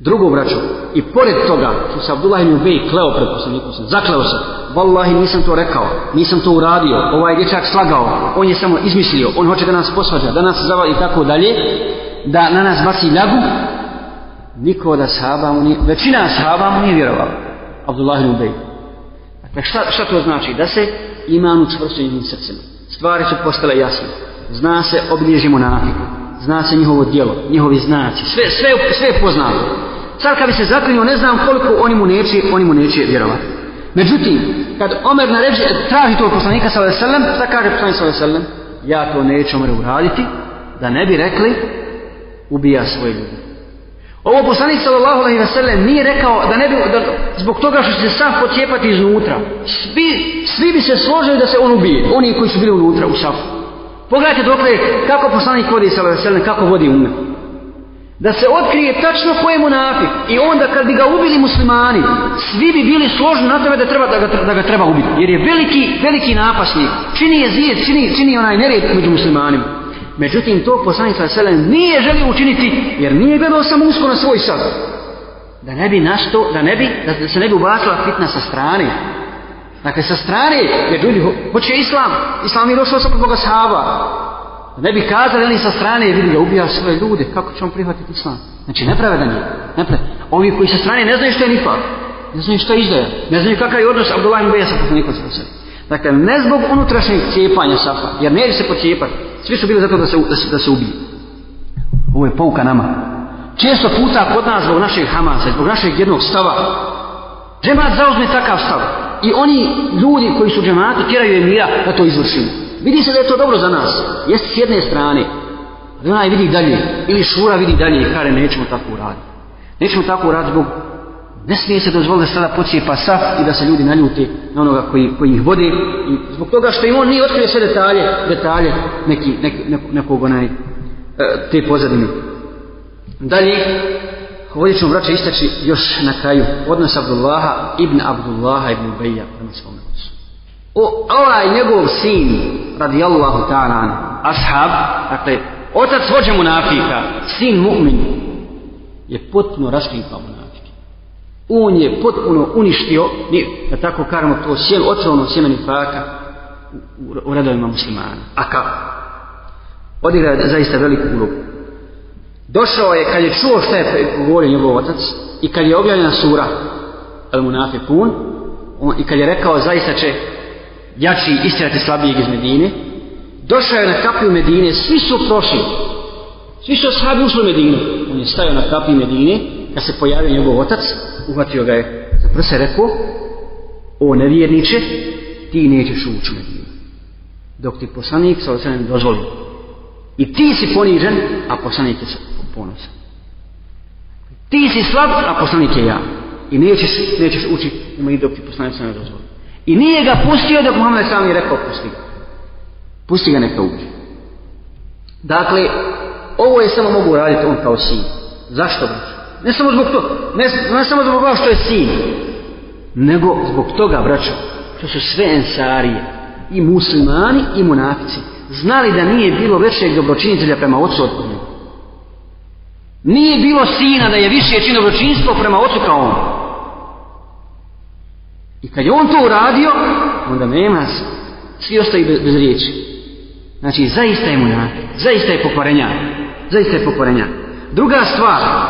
Drugo vraću, i pored toga što se Abdullah ibn Ubej kleo pred poslanikom sam, zakleo se, vallahi nisam to rekao, nisam to uradio, ovaj dječak slagao, on je samo izmislio, on hoće da nas posvađa, da nas zavali i tako dalje, da na nas baci ljagu, niko da sahaba mu nije, većina sahaba mu nije vjerovala, Abdullah ibn Ubej. Dakle, šta, šta to znači? Da se iman učvrstio njihovim srcima. Stvari su postale jasne. Zna se obilježimo nafiku. Zna se njihovo dijelo, njihovi znaci. Sve, sve, sve je poznalo. Sad kad bi se zaklinio, ne znam koliko oni mu neće, oni mu neće vjerovati. Međutim, kad Omer na ređe traži tog poslanika sa veselem, šta kaže poslanik sa veselem? Ja to neću Omer uraditi, da ne bi rekli, ubija svoje ljudi. Ovo poslanik sallallahu alejhi ve sellem nije rekao da ne bi da, zbog toga što se saf počepati iznutra. Svi svi bi se složili da se on ubije, oni koji su bili unutra u safu. Pogledajte dokle kako poslanik vodi sallallahu alejhi ve sellem kako vodi ummet. Da se otkrije tačno ko je munafik i onda kad bi ga ubili muslimani, svi bi bili složni na tome da treba da ga, da ga treba ubiti. Jer je veliki, veliki napasnik. Čini je zijed, čini, čini onaj nered među muslimanima. Međutim, to poslanik sa nije želio učiniti, jer nije gledao samo usko na svoj sad. Da ne bi našto, da ne bi, da se ne bi ubacila fitna sa strane. Dakle, sa strane, jer ljudi ho hoće islam, islam je došao sa Boga sahaba. Da ne bi kazali oni sa strane, jer vidi da ubija svoje ljude, kako će on prihvatiti islam. Znači, nepravedan je, nepravedan. Ovi koji sa strane ne znaju što je nifak, ne znaju što je izdaja, ne znaju kakav je odnos Abdullah ibn Bejasa, kako niko se posebe. Dakle, ne zbog unutrašnjeg cijepanja safa, jer neće se pocijepati. Svi su bili zato da se, da se, da se ubiju. Ovo je pouka nama. Često puta kod nas zbog našeg Hamasa, zbog našeg jednog stava, džemat zauzme takav stav. I oni ljudi koji su džematu tjeraju je mira da to izvršimo. Vidi se da je to dobro za nas. Jeste s jedne strane, ali onaj vidi dalje. Ili šura vidi dalje, kare, nećemo tako uraditi. Nećemo tako uraditi zbog Ne smije se dozvoliti da sada počije pa saf i da se ljudi naljute na onoga koji, koji ih vodi. I zbog toga što im on nije otkrio sve detalje, detalje neki, neki, neko, nekog onaj, e, te pozadine. Dalje, ovdje ćemo vraćati istači još na kraju odnos Abdullaha ibn Abdullaha ibn Ubeja prema svome osu. O, ovaj njegov sin, radijallahu ta'ala, ashab, dakle, otac vođe munafika, sin mu'min, je potpuno raskinkao on je potpuno uništio, ni da tako karamo to sjel, ocelono sjemeni faka u, u, redovima muslimana. A kao? Odigrao je zaista veliku ulogu. Došao je, kad je čuo šta je govorio njegov otac, i kad je objavljena sura El Munafe Pun, on, i kad je rekao zaista će jači istirati slabijeg iz Medine, došao je na kapiju Medine, svi su prošli, svi su slabi ušli u Medinu. On je stajao na kapiju Medine, kad se pojavio njegov otac, uhvatio ga je za prse rekao o nevjerniče ti nećeš ući u Medinu dok ti poslanik sa osanem dozvoli i ti si ponižen a poslanik je ponosan ti si slab a poslanik je ja i nećeš, nećeš ući u Medinu dok ti poslanik sa osanem dozvoli i nije ga pustio dok Muhammed sam je rekao pusti ga pusti ga neka uđe dakle ovo je samo mogu raditi on kao sin zašto braću Ne samo zbog to, ne, ne samo zbog toga što je sin, nego zbog toga, braćo, što su sve ensarije, i muslimani i munafici, znali da nije bilo većeg dobročinitelja prema ocu od njega. Nije bilo sina da je više čino dobročinstvo prema ocu kao on. I kad je on to uradio, onda nema se. Svi ostaju bez, bez riječi. Znači, zaista je munafik, zaista je pokvarenja. Zaista je pokvarenja. Druga stvar,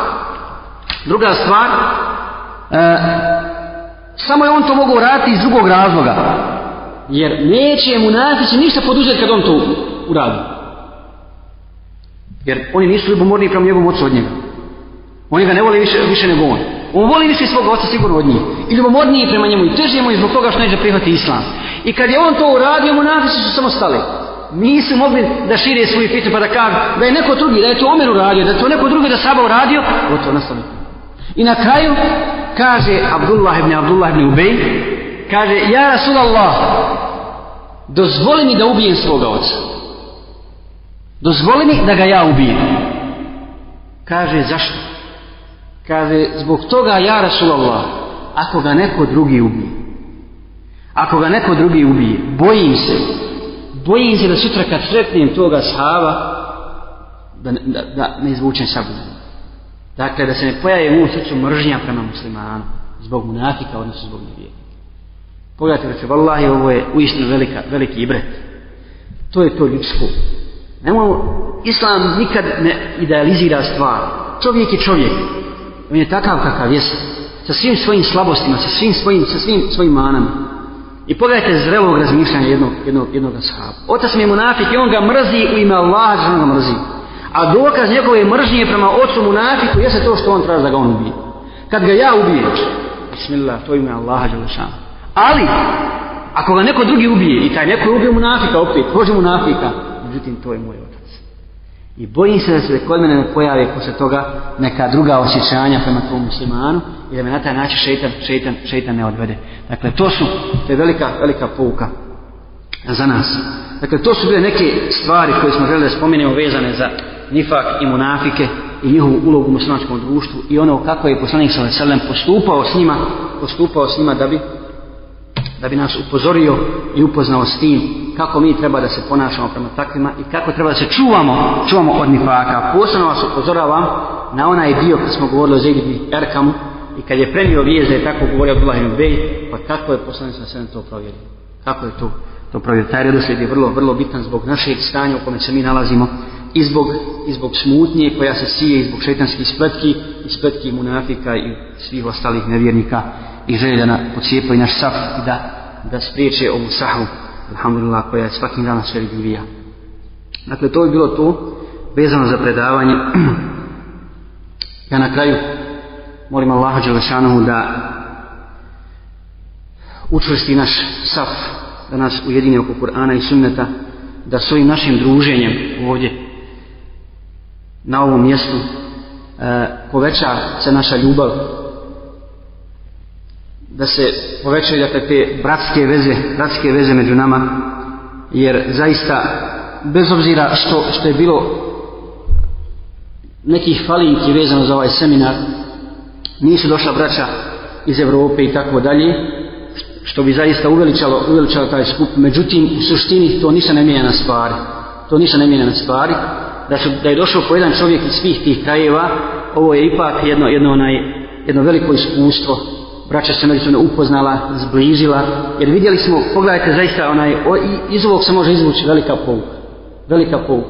Druga stvar, e, samo je on to mogao raditi iz drugog razloga. Jer neće mu nasići ništa poduzeti kad on to uradi. Jer oni nisu ljubomorni prema njegovom ocu od njega. Oni ga ne vole više, više nego on. On voli više svog oca sigurno od njih. I ljubomorniji prema njemu i teži mu i zbog toga što neće prihvati islam. I kad je on to uradio, mu nasići su samo stali. Nisu mogli da šire svoju fitu pa da kažu da je neko drugi, da je to Omer uradio, da je to neko drugi da Saba uradio, gotovo nastavite. I na kraju kaže Abdullah ibn Abdullah ibn Ubej, kaže, ja Rasulallah, dozvoli mi da ubijem svoga oca. Dozvoli mi da ga ja ubijem. Kaže, zašto? Kaže, zbog toga ja Rasulallah, ako ga neko drugi ubije, ako ga neko drugi ubije, bojim se, bojim se da sutra kad sretnem toga sahava, da, da, da ne izvučem sabudu. Dakle, da se ne pojavi u srcu mržnja prema muslimanu, zbog munafika, odnosno zbog nevijeka. Pogledajte, reći, vallahi, ovo je uistinu velika, veliki ibret. To je to ljudsko. Nemo, islam nikad ne idealizira stvar. Čovjek je čovjek. On je takav kakav jest. Sa svim svojim slabostima, sa svim svojim, sa svim svojim manama. I pogledajte zrelog razmišljanja jednog, jednog, jednog sahaba. Otac mi je munafik i on ga mrzi u ime Allaha, što ga mrzi. A dokaz njegove mržnje prema ocu munafiku jeste to što on traži da ga on ubije. Kad ga ja ubijem, bismillah, to ime Allaha Đelešana. Ali, ako ga neko drugi ubije, i taj neko je ubio munafika opet, Boži munafika, međutim, to je moj otac. I bojim se da se kod mene ne pojave posle toga neka druga osjećanja prema tvom muslimanu i da me na taj način šeitan, šeitan, šeitan ne odvede. Dakle, to su, to je velika, velika pouka za nas. Dakle, to su bile neke stvari koje smo želeli da spominemo vezane za nifak i munafike i njihovu ulogu u muslimanskom društvu i ono kako je poslanik sa veselem postupao s njima postupao s njima da bi da bi nas upozorio i upoznao s tim kako mi treba da se ponašamo prema takvima i kako treba da se čuvamo čuvamo od nifaka posebno vas upozoravam na onaj dio kad smo govorili o Zegidni Erkamu i kad je prenio vijest da je tako govorio Abdullah ibn Bey pa kako je poslanik sa veselem to provjerio kako je to to provjerio taj redosljed je vrlo, vrlo bitan zbog našeg stanja u kome se mi nalazimo i zbog, i zbog smutnje koja se sije i zbog šetanskih spletki i spletki munafika i svih ostalih nevjernika i želje da pocijepaju naš saf i da, da spriječe ovu sahu alhamdulillah koja je svakim danas sve vidljivija dakle to je bilo to vezano za predavanje ja na kraju molim Allah Đelešanohu da učvrsti naš saf da nas ujedini oko Kur'ana i Sunneta da svojim našim druženjem ovdje na ovom mjestu e, poveća se naša ljubav da se povećaju dakle, te bratske veze bratske veze među nama jer zaista bez obzira što, što je bilo nekih falinki vezano za ovaj seminar nisu došla braća iz Evrope i tako dalje što bi zaista uveličalo, uveličalo taj skup međutim u suštini to ništa ne mijenja na stvari to ništa ne mijenja na stvari da, su, da je došao po jedan čovjek iz svih tih krajeva, ovo je ipak jedno, jedno, onaj, jedno veliko iskustvo. Braća se međusobno upoznala, zbližila, jer vidjeli smo, pogledajte, zaista onaj, o, iz ovog se može izvući velika pouka. Velika pouka.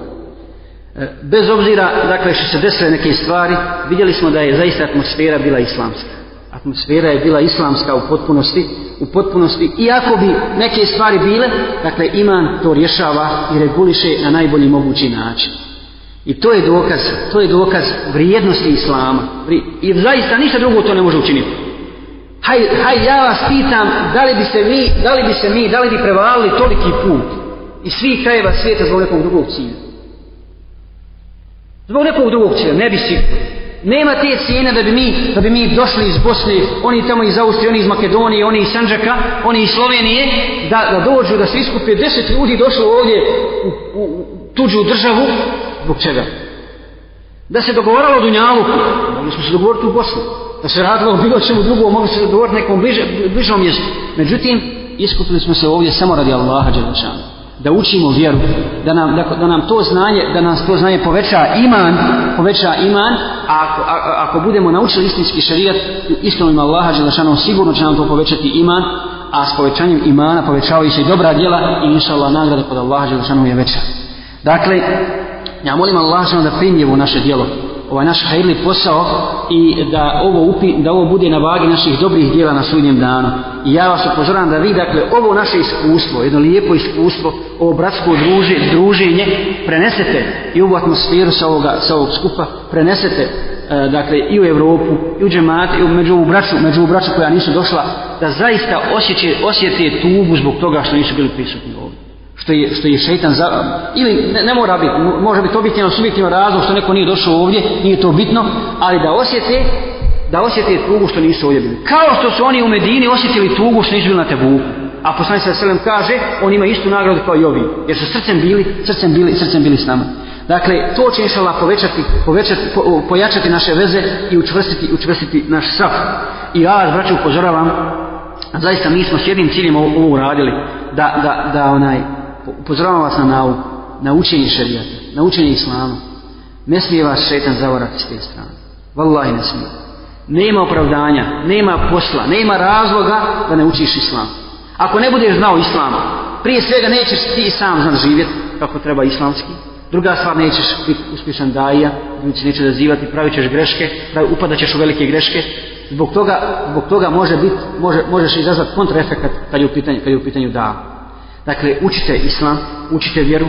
E, bez obzira, dakle, što se desile neke stvari, vidjeli smo da je zaista atmosfera bila islamska. Atmosfera je bila islamska u potpunosti, u potpunosti, iako bi neke stvari bile, dakle, iman to rješava i reguliše na najbolji mogući način. I to je dokaz, to je dokaz vrijednosti Islama. I zaista ništa drugo to ne može učiniti. Haj, haj, ja vas pitam, da li bi se mi, da li bi se mi, da li bi prevalili toliki put i svi krajeva svijeta zbog nekog drugog cilja? Zbog nekog drugog cilja, ne bi si. Nema te cijene da bi mi, da bi mi došli iz Bosne, oni tamo iz Austrije, oni iz Makedonije, oni iz Sanđaka, oni iz Slovenije, da, da dođu, da svi skupe deset ljudi došlo ovdje u, u, u tuđu državu, zbog čega? Da se dogovaralo o Dunjalu, mogli smo se dogovoriti u Bosni. Da se radilo o bilo čemu drugo, mogli se dogovoriti nekom bliže, bližom mjestu. Međutim, iskupili smo se ovdje samo radi Allaha Đelešana. Da učimo vjeru, da nam, da, da nam to znanje, da nas to znanje poveća iman, poveća iman, a ako, a, a, ako budemo naučili istinski šarijat, iskreno ima Allaha Đelešana, sigurno će nam to povećati iman, a s povećanjem imana povećavaju se i dobra djela i inša Allah nagrada kod Allaha Đelešana je veća. Dakle, ja molim Allah za da primjevu naše djelo ovaj naš hajli posao i da ovo upi, da ovo bude na vagi naših dobrih djela na sudnjem danu. I ja vas upozoram da vi, dakle, ovo naše iskustvo, jedno lijepo iskustvo, ovo bratsko druži, druženje, prenesete i ovu atmosferu sa ovoga, sa ovog skupa, prenesete, e, dakle, i u Evropu, i u džemate, i u, među ovu braću, među ovu braću koja nisu došla, da zaista osjeće, osjete tugu zbog toga što nisu bili prisutni ovdje što je, što je šeitan za... Ili ne, ne mora biti, može bi to biti jedan subjektivan razlog što neko nije došao ovdje, nije to bitno, ali da osjete, da osjete tugu što nisu ovdje bili. Kao što su oni u Medini osjetili tugu što nisu bili na Tebuku. A poslanic sa Selem kaže, on ima istu nagradu kao i ovi, jer su srcem bili, srcem bili, srcem bili s nama. Dakle, to će inšala povećati, povećati po, pojačati naše veze i učvrstiti, učvrstiti naš saf. I ja, braću, upozoravam, zaista mi smo s jednim ciljem ovo, ovo uradili, da, da, da onaj, upozoravam vas na nauku, na učenje šarijata, na učenje islama, ne smije vas šetan zavarati s te strane. Wallahi ne smije. Nema opravdanja, nema posla, nema razloga da ne učiš islam. Ako ne budeš znao islama, prije svega nećeš ti sam znam živjeti kako treba islamski. Druga stvar, nećeš biti uspješan daija, ljudi neće dozivati, pravit ćeš greške, pravi, upadat ćeš u velike greške. Zbog toga, zbog toga može biti, može, možeš izazvati kontraefekat kad je u pitanju, kad je u pitanju daa. Dakle, učite islam, učite vjeru.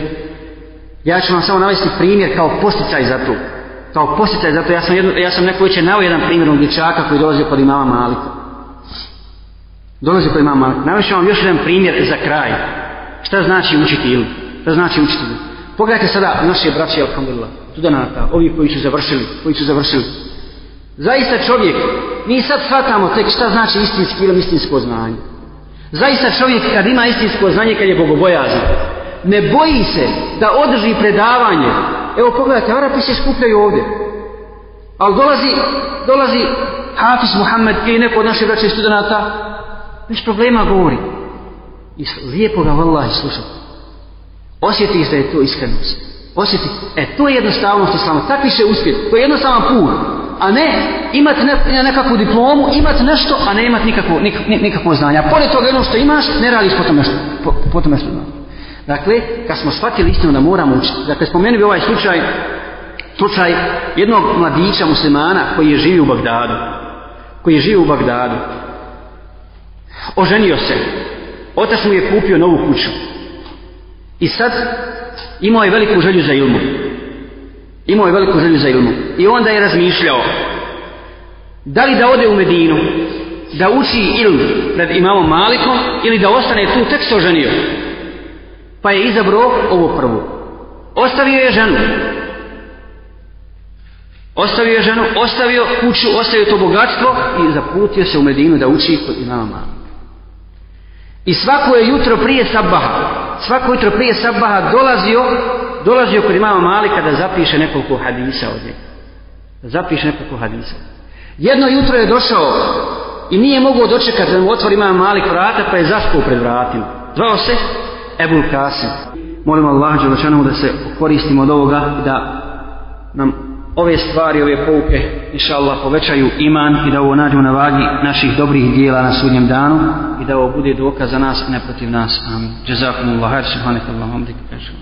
Ja ću vam samo navesti primjer kao posticaj za to. Kao posticaj za to. Ja sam, jedno, ja sam neko uče navio jedan primjer ungličaka koji dolazi kod imama Malika. Dolazi kod imama Malika. Navišu vam još jedan primjer za kraj. Šta znači učiti ilu? Šta znači učiti ilu? Pogledajte sada naše braće, alhamdulillah, studenta, ovi koji su završili, koji su završili. Zaista čovjek, mi sad shvatamo tek šta znači istinski ilu, istinsko znanje. Zaista čovjek kad ima istinsko znanje, kad je bogobojazan, ne boji se da održi predavanje. Evo pogledajte, Arapi se skupljaju ovdje. Ali dolazi, dolazi Hafiz Muhammed ili neko od naših braća i studenta, bez problema govori. I lijepo ga vallaha i slušao. Osjeti da je to iskrenost. Osjeti. E, to je jednostavnost islama. Takvi se uspjeti. To je jednostavan put a ne imati ne, nekakvu diplomu, imati nešto, a ne imati nikakvo, nik, nikakvo znanje. Pored toga jedno što imaš, ne radiš po tom nešto. Po, po tom nešto. Dakle, kad smo shvatili istinu da moramo učiti, dakle, spomenu bi ovaj slučaj, slučaj jednog mladića muslimana koji je živio u Bagdadu. Koji je živio u Bagdadu. Oženio se. Otac mu je kupio novu kuću. I sad imao je veliku želju za ilmu imao je veliku želju za ilmu i onda je razmišljao da li da ode u Medinu da uči ilm pred imamom Malikom ili da ostane tu tek se oženio pa je izabrao ovo prvu ostavio je ženu ostavio je ženu ostavio kuću, ostavio to bogatstvo i zaputio se u Medinu da uči kod imama Malika i svako je jutro prije sabaha svako jutro prije sabaha dolazio dolazi kod imama Malika da zapiše nekoliko hadisa od njega. Da zapiše nekoliko hadisa. Jedno jutro je došao i nije mogao dočekati da mu otvori imam Malik vrata pa je zaspao pred vratima. Zvao se Ebul Kasim. Molim Allah Đelešanu da se koristimo od ovoga i da nam ove stvari, ove pouke, inša Allah, povećaju iman i da ovo nađemo na vagi naših dobrih dijela na sudnjem danu i da ovo bude dokaz za nas, a ne protiv nas. Amin. Jazakumullah. Hrvatsuhanekallahu. Amin.